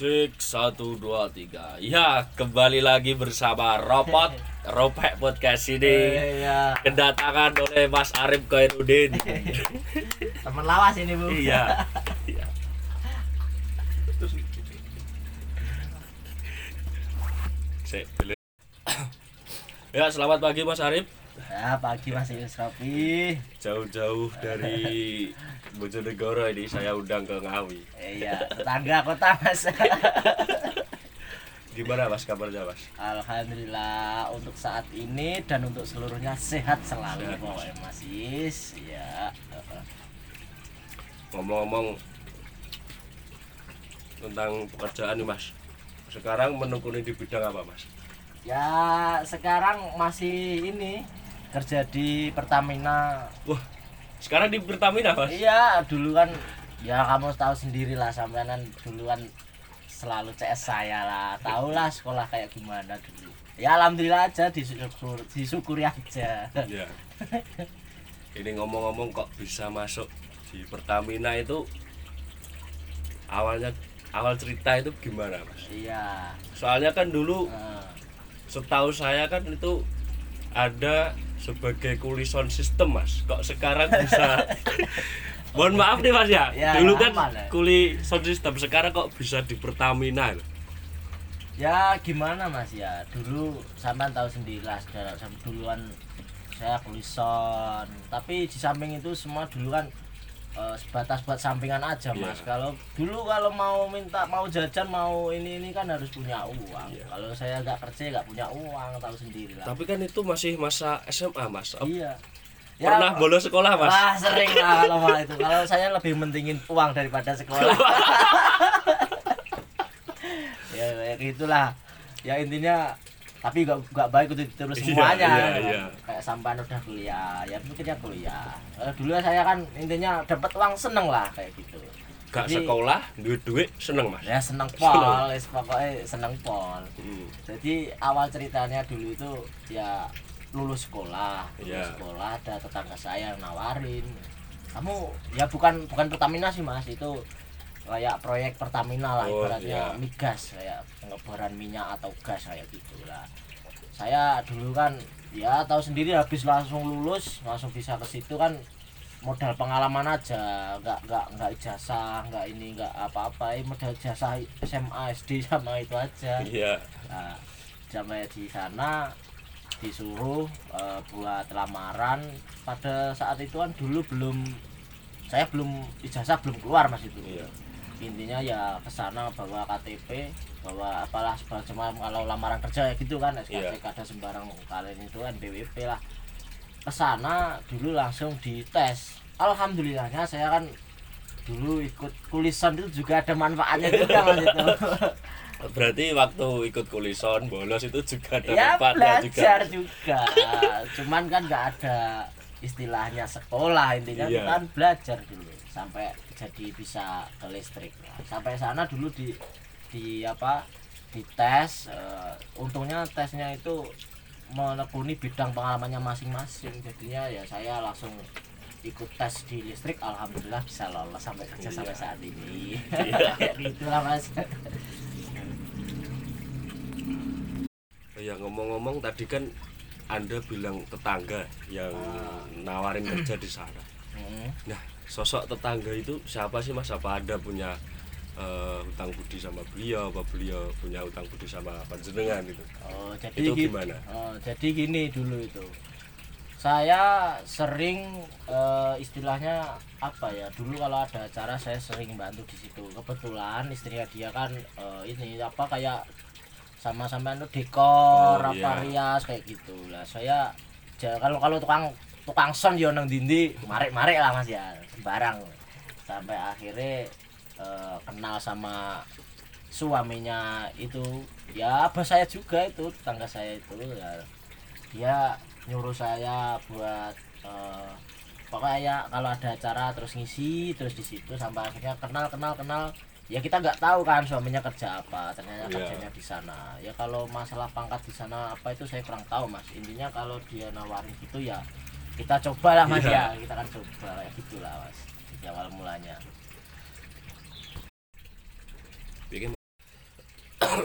Cek satu dua tiga. Ya kembali lagi bersama Robot Ropek Podcast ini Iya, kedatangan oleh Mas Arif Khairuddin. teman lawas ini bu. iya. Iya. Ya selamat pagi Mas Arif. Ya pagi Mas Ius Robi. Jauh-jauh dari Bojonegoro ini saya undang ke Ngawi. Iya, tetangga kota Mas. Gimana Mas kabarnya Mas? Alhamdulillah untuk saat ini dan untuk seluruhnya sehat selalu Sehat, Mas. pokoknya Mas Is. Iya. ngomong-ngomong tentang pekerjaan nih mas sekarang menekuni di bidang apa mas Ya sekarang masih ini kerja di Pertamina. wah sekarang di Pertamina mas Iya, dulu kan ya kamu tahu sendiri lah sampean kan dulu kan selalu CS saya lah. Tahu lah sekolah kayak gimana dulu. Ya alhamdulillah aja disyukur, disyukuri aja. ya ini ngomong-ngomong kok bisa masuk di Pertamina itu awalnya awal cerita itu gimana mas Iya. soalnya kan dulu eh, setahu saya kan itu ada sebagai kulison sistem mas kok sekarang bisa mohon maaf nih mas ya, Ya, dulu kan aman, ya. kulison sistem sekarang kok bisa di Pertamina ya gimana Mas ya? Dulu sampean tahu sendiri lah saudara sam- duluan saya kulison. Tapi di samping itu semua dulu kan eh, sebatas buat sampingan aja Iya. Mas. Kalau dulu kalau mau minta mau jajan mau ini ini kan harus punya uang. Iya. Kalau saya nggak kerja nggak punya uang tahu sendiri lah. tapi kan itu masih masa SMA mas Iya. pernah bolos sekolah mas Wah sering lah kalau itu. Kalau saya lebih mentingin uang daripada sekolah. ya kayak gitulah. Ya intinya tapi gak, gak baik untuk terus Iya, semuanya. iya, iya. Kayak sampai udah kuliah, ya pikirnya kuliah. Eh, dulu saya kan intinya dapat uang seneng lah kayak gitu. gak Jadi- sekolah duit duit seneng mas Ya seneng pol, wis pokoknya seneng pol. Hmm. Jadi awal ceritanya dulu itu ya lulus sekolah, lulus Iya. sekolah ada tetangga saya yang nawarin. Kamu ya bukan bukan Pertamina sih Mas, itu kayak proyek Pertamina lah Oh, ibaratnya iya. migas kayak pengeboran minyak atau gas kayak gitu lah. Saya dulu kan ya tahu sendiri habis langsung lulus langsung bisa ke situ kan modal pengalaman aja. Nggak nggak nggak ijazah nggak ini nggak apa-apa. Eh, modal ijazah SMA SD sama itu aja. Iya. Nah, sampai di sana disuruh eh, buat lamaran. Pada saat itu kan dulu belum saya belum ijazah belum keluar mas itu. Iya intinya ya ke sana bawa KTP bawa apalah semacam kalau lamaran kerja ya gitu kan SKC Iya. ada sembarang kalian itu kan BWP lah. Ke sana dulu langsung dites. Alhamdulillahnya saya kan dulu ikut kulisan itu juga ada manfaatnya juga mas itu. Berarti waktu ikut kulison bolos itu juga ada ya manfaatnya juga. belajar juga. cuman kan nggak ada istilahnya sekolah intinya kita kan belajar dulu. Sampai jadi bisa ke listrik Nah, sampai sana dulu di di apa di tes eh, untungnya tesnya itu menekuni bidang pengalamannya masing-masing jadinya ya saya langsung ikut tes di listrik alhamdulillah bisa lolos sampai kerja Iya. sampai saat ini Iya. gitulah mas ya ngomong-ngomong tadi kan anda bilang tetangga yang Ah. nawarin kerja di sana Hmm. Nah, sosok tetangga itu siapa sih Mas? Apa Anda punya eh, hutang budi sama beliau? Apa beliau punya hutang budi sama panjenengan gitu? Oh, jadi Itu gi- gimana? Oh, jadi gini dulu itu. Saya sering eh, istilahnya apa ya? Dulu kalau ada acara saya sering bantu di situ. Kebetulan istrinya dia kan eh, ini apa kayak sama-sama itu dekor Oh, apa iya. rias kayak gitu lah. Saya kalau kalau tukang tukang son yo nang dindi marek-marek lah Mas ya, sembarang. Sampai akhirnya eh, kenal sama suaminya itu. Ya abah saya juga itu tetangga saya itu ya. Dia nyuruh saya buat eh, pokoknya kalau ada acara terus ngisi terus di situ sampai akhirnya kenal kenal kenal. Ya kita nggak tahu kan suaminya kerja apa ternyata Iya. kerjanya di sana. Ya kalau masalah pangkat di sana apa itu saya kurang tahu mas. Intinya kalau dia nawarin gitu ya kita cobalah mas yeah. ya. Kita akan coba ya gitulah mas di awal mulanya. Bikin.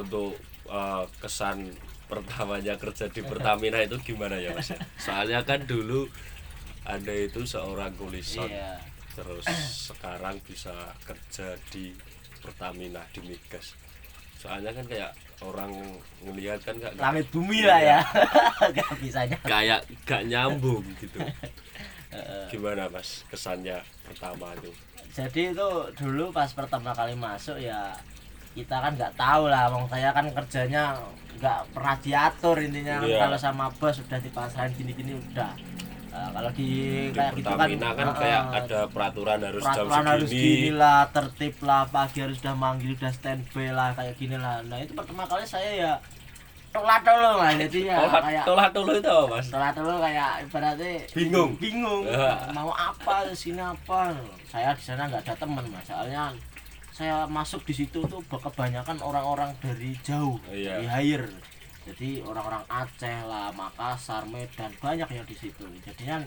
Untuk uh, kesan pertamanya kerja di Pertamina itu gimana ya mas ya? soalnya kan dulu anda itu seorang kulison yeah. terus sekarang bisa kerja di Pertamina di migas. Soalnya kan kayak orang ngelihat kan kayak langit bumi lah ya. Nggak bisanya kayak gak nyambung gitu. Gimana mas kesannya pertama itu? jadi itu dulu pas pertama kali masuk ya kita kan nggak tahu lah. Wong saya kan kerjanya nggak pernah diatur intinya. Iya. kalau sama bos udah dipasrahin gini-gini udah Eh, kalau di, Di kayak gitu kan kan eh, kayak ada peraturan harus jam peraturan harus gini segini. lah tertib lah pagi harus udah manggil udah standby lah kayak gini lah nah itu pertama kali saya ya tolak tolong lah jadi ya Tolak kayak tolak dulu itu mas? tolak tolong kayak ibaratnya Bingung. bingung Ya. mau apa di sini apa saya di sana nggak ada teman mas soalnya saya masuk di situ tuh kebanyakan orang-orang dari jauh Iya. di hire jadi orang-orang Aceh lah Makassar Medan banyak yang di situ. Jadinya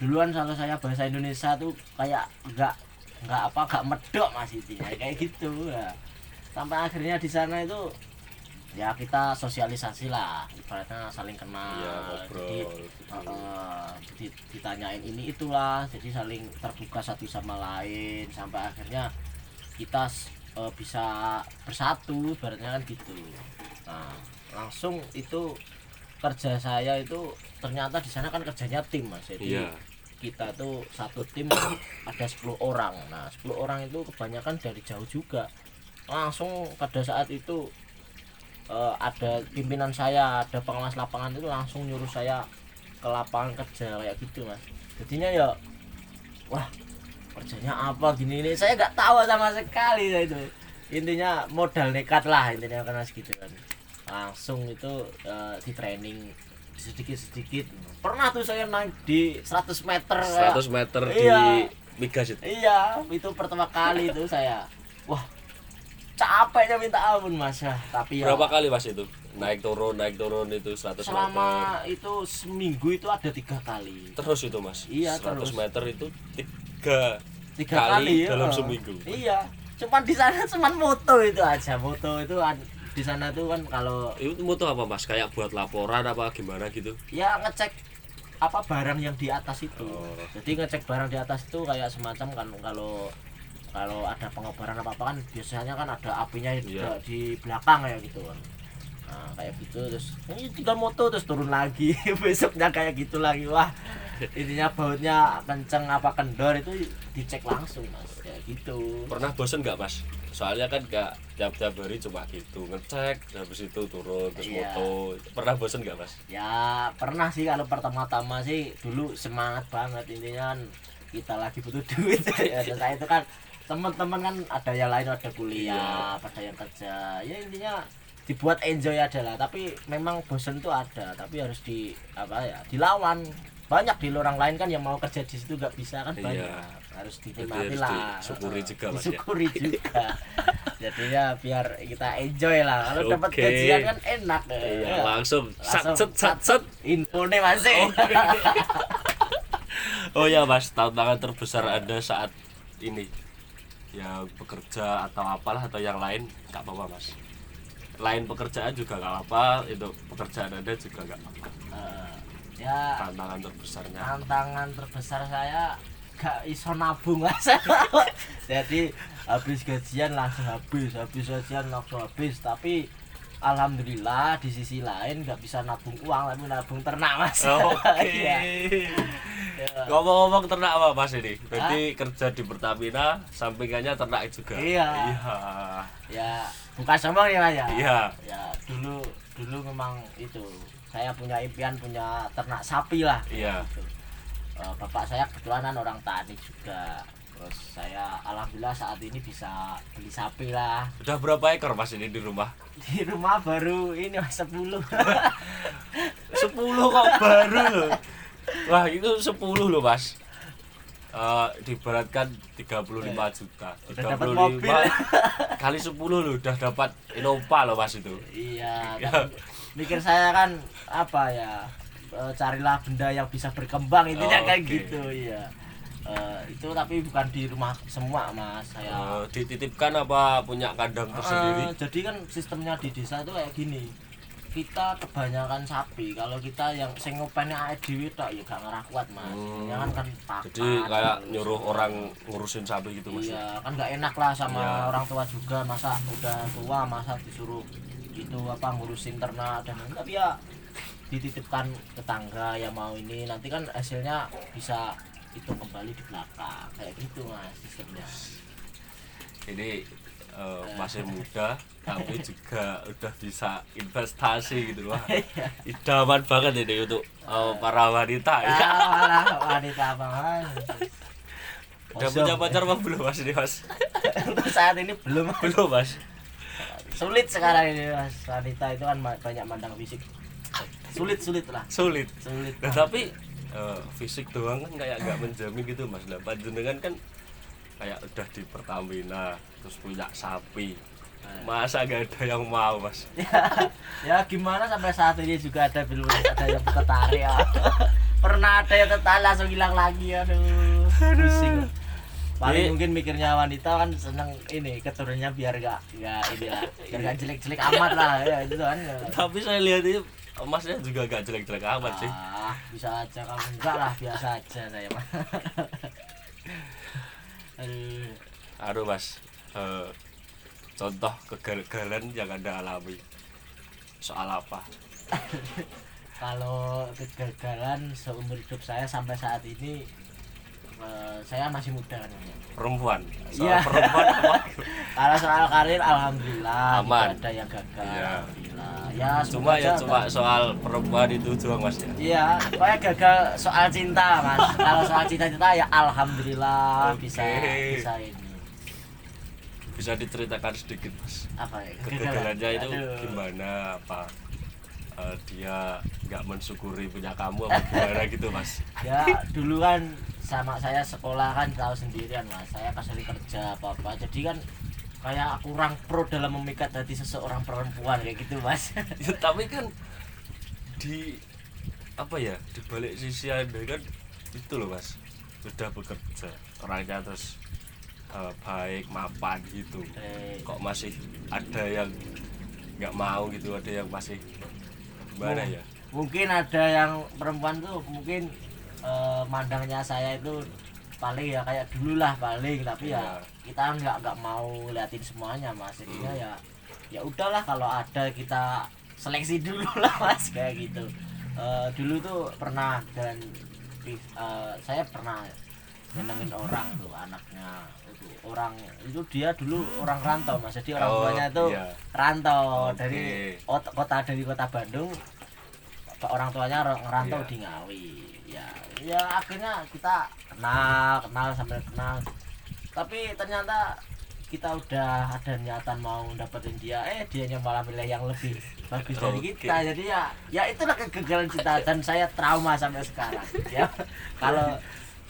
duluan kalau saya bahasa Indonesia tuh kayak nggak nggak apa nggak medok mas intinya kayak gitu ya. Sampai akhirnya di sana itu ya kita sosialisasi lah. Ibaratnya saling kenal. Jadi ngobrol. gitu. Heeh, jadi ditanyain ini itulah. Jadi saling terbuka satu sama lain. Sampai akhirnya kita eh, bisa bersatu ibaratnya kan gitu. Nah langsung itu kerja saya itu ternyata di sana kan kerjanya tim mas. Jadi Iya. kita tuh satu tim ada 10 orang. Nah 10 orang itu kebanyakan dari jauh juga. Langsung pada saat itu eh, ada pimpinan saya ada pengawas lapangan itu langsung nyuruh saya ke lapangan kerja kayak gitu mas. Jadinya ya wah kerjanya apa gini ini? Saya nggak tahu sama sekali itu. Intinya modal nekat lah intinya karena segitu kan langsung itu eh, di training sedikit sedikit pernah tuh saya naik di 100 meter kayak- 100 meter Iya. di Migas itu. Iya, itu pertama kali itu saya. Wah, capeknya minta ampun mas ya. Tapi ya Berapa kali mas itu? Naik turun, naik turun itu 100 meter. selama itu seminggu itu ada tiga kali. Terus itu mas? Iya, 100 terus. meter itu tiga Tiga kali kali, dalam ya. seminggu. Iya, cuman di sana cuman moto itu aja. Moto itu di sana tuh kan kalau Itu mutu apa mas? Kayak buat laporan apa gimana gitu? ya ngecek apa barang yang di atas itu. Oh. Jadi ngecek barang di atas itu kayak semacam kan kalau kalau ada pengobaran apa apa kan biasanya kan ada apinya di, Iya. di belakang ya gitu kan. Nah, kayak gitu terus ini tinggal moto terus turun lagi besoknya kayak gitu lagi wah intinya bautnya kenceng apa kendor itu dicek langsung mas kayak gitu Pernah bosen nggak mas? Soalnya kan gak tiap-tiap hari cuma gitu ngecek, habis itu turun terus Iya. moto. Pernah bosen nggak mas? ya pernah sih kalau pertama-tama sih dulu semangat banget intinya kan kita lagi butuh duit ya saya itu kan teman-teman kan ada yang lain ada kuliah ada yang kerja ya intinya dibuat enjoy aja lah tapi memang bosen tuh ada tapi harus di apa ya dilawan banyak di orang lain kan yang mau kerja di situ nggak bisa kan Iya. banyak harus dinikmati lah disyukuri Heeh, juga, Mas, ya. disyukuri juga jadinya biar kita enjoy lah kalau dapat Oke. gajian kan enak ya. Iya, langsung sat Langsung set sat set. infonya masih Oh ya mas, tantangan terbesar Anda saat ini ya bekerja atau apalah atau yang lain nggak apa-apa mas. Lain pekerjaan juga nggak apa, itu pekerjaan Anda juga nggak apa-apa. Eh, ya Tantangan terbesarnya. tantangan terbesar saya gak iso nabung mas jadi habis gajian langsung habis habis gajian langsung habis tapi alhamdulillah di sisi lain nggak bisa nabung uang tapi nabung ternak mas Oke. Iya. Ya. Ngomong-ngomong ternak apa mas ini? Berarti kerja di Pertamina, sampingannya ternak juga. Iya. Iya. ya bukan sombong ya mas ya Iya. ya dulu dulu memang itu saya punya impian punya ternak sapi lah Iya. Gitu. Bapak saya kebetulan orang tani juga terus saya alhamdulillah saat ini bisa beli sapi lah Udah berapa ekor mas ini di rumah? di rumah baru ini mas 10 10 kok baru loh. Wah, itu 10 loh, Mas. Eh diberatkan 35 juta. Udah dapat mobil. kali 10 loh udah dapat Innova loh, Mas itu. iya tapi mikir saya kan apa ya eh, carilah benda yang bisa berkembang intinya kayak Oke. gitu iya Eh, itu tapi bukan di rumah semua mas saya Eh, dititipkan apa punya kandang tersendiri Eh, jadi kan sistemnya di desa itu kayak gini kita kebanyakan sapi kalau kita yang sing ngopeni awake dhewe tok ya gak ngerah kuat mas Hmm. ya kan kan pakan jadi kayak nyuruh orang ngurusin sapi gitu mas iya kan gak enak lah sama Iya. orang tua juga masa udah tua masa disuruh itu apa ngurusin ternak dan lain. tapi ya dititipkan ke tangga yang mau ini nanti kan hasilnya bisa itu kembali di belakang. Kayak gitu mas sistemnya. Ini eh, masih muda tapi juga udah bisa investasi gitu wah idaman banget ini untuk eh, para wanita ya. Malah wanita mas? Udah punya pacar apa belum mas ini mas? Untuk saat ini belum belum mas sulit sekarang ini mas. Wanita itu kan banyak mandang fisik. Sulit sulit lah. Sulit. Sulit. Nah, tapi eh, fisik doang kan kayak nggak menjamin gitu mas. Lah panjenengan kan kayak udah di Pertamina terus punya sapi. Masa gak ada yang mau mas? Ya gimana sampai saat ini juga ada belum ada yang tertarik? Ya pernah ada yang tertarik langsung hilang lagi aduh. Pusing paling Jadi- mungkin mikirnya wanita kan seneng ini keturunannya biar gak gak ini lah biar gak jelek-jelek amat lah ya itu kan tapi saya lihat ini masnya juga gak jelek-jelek amat sih. Ah bisa aja kamu enggak lah biasa aja saya mah. Aduh. Aduh mas. Eh, contoh kegagalan yang anda alami. Soal apa? Kalau kegagalan seumur hidup saya sampai saat ini eh, saya masih muda kan ya. perempuan soal Iya. perempuan Kalau soal karir alhamdulillah Aman. tidak ada yang gagal. Iya. Alhamdulillah. Ya cuma ya cuma soal perempuan itu doang mas ya Iya, pokoknya gagal soal cinta, Mas. Kalau soal cinta-cinta ya alhamdulillah Oke. bisa bisa ini. bisa diceritakan sedikit mas Apa ya? kegagalannya itu Aduh. gimana apa eh, dia nggak mensyukuri punya kamu apa gimana gitu mas Ya, dulu kan sama saya sekolah kan tahu sendirian, Mas. Saya pas hari kerja apa-apa. Jadi kan kayak kurang pro dalam memikat hati seseorang perempuan kayak gitu, Mas. ya, tapi kan di apa ya di balik sisi anda kan itu loh mas sudah bekerja orangnya terus eh, baik mapan gitu Eh, kok masih ada yang nggak mau gitu ada yang masih gimana ya mungkin ada yang perempuan tuh mungkin eh, mandangnya saya itu paling ya kayak dulu lah paling tapi ya Iya. kita nggak nggak mau liatin semuanya mas jadinya ya ya udahlah kalau ada kita seleksi dulu lah mas kayak gitu Eh, dulu tuh pernah dan eh, saya pernah nyenengin orang tuh anaknya itu orang itu dia dulu orang rantau mas jadi orang Oh, tuanya itu iya. rantau Oke. dari ot- kota dari kota Bandung orang tuanya ngerantau Iya. di Ngawi ya ya akhirnya kita kenal kenal sampai kenal. Tapi ternyata kita udah ada niatan mau dapetin dia. Eh dianya malah milih yang lebih bagus dari kita. Jadi ya ya itulah kegagalan cinta dan saya trauma sampai sekarang ya. Kalau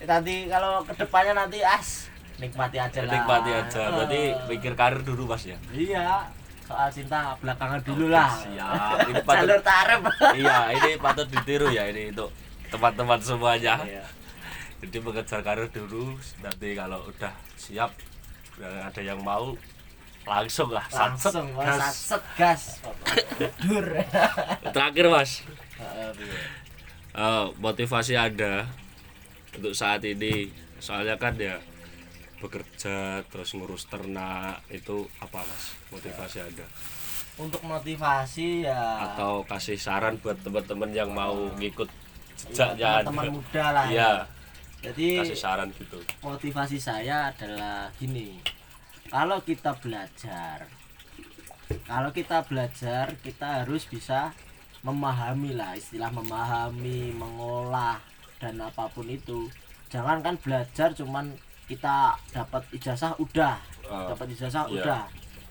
nanti kalau ke depannya nanti as nikmati aja lah. Nikmati aja. Berarti Eh, pikir karir dulu mas ya? Iya soal cinta belakangan dulu lah. siap. Ini patut- jalur tarif iya ini patut ditiru ya ini untuk teman-teman semuanya. Iya. jadi mengejar karir dulu nanti kalau udah siap dan ada yang mau langsung lah satset, langsung gas. satset gas. Dur terakhir mas. Iya. eh, motivasi anda untuk saat ini soalnya kan ya bekerja terus ngurus ternak itu apa mas motivasi anda? Untuk motivasi ya atau kasih saran buat teman-teman yang mau ngikut ya, jejaknya anda muda lah ya. iya. Jadi kasih saran gitu. motivasi saya adalah gini. Kalau kita belajar kalau kita belajar kita harus bisa memahami lah istilah memahami mengolah dan apa pun itu. Jangan kan belajar cuman kita dapat ijazah udah. Ah, dapat ijazah iya. udah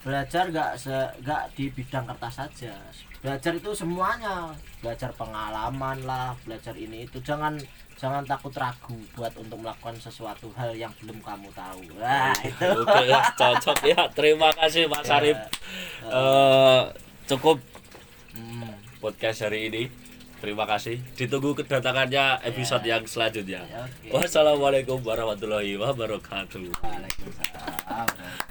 belajar nggak se nggak di bidang kertas saja. Belajar itu semuanya. Belajar pengalaman lah belajar ini itu. Jangan jangan takut ragu buat untuk melakukan sesuatu hal yang belum kamu tahu. Wah itu. Oke, ya, cocok ya. Terima kasih Mas Ya. Arif. Eh, cukup Hmm, podcast hari ini. terima kasih. Ditunggu kedatangannya episode yang selanjutnya. Ya, oke. wassalamualaikum warahmatullahi wabarakatuh. Waalaikumsalam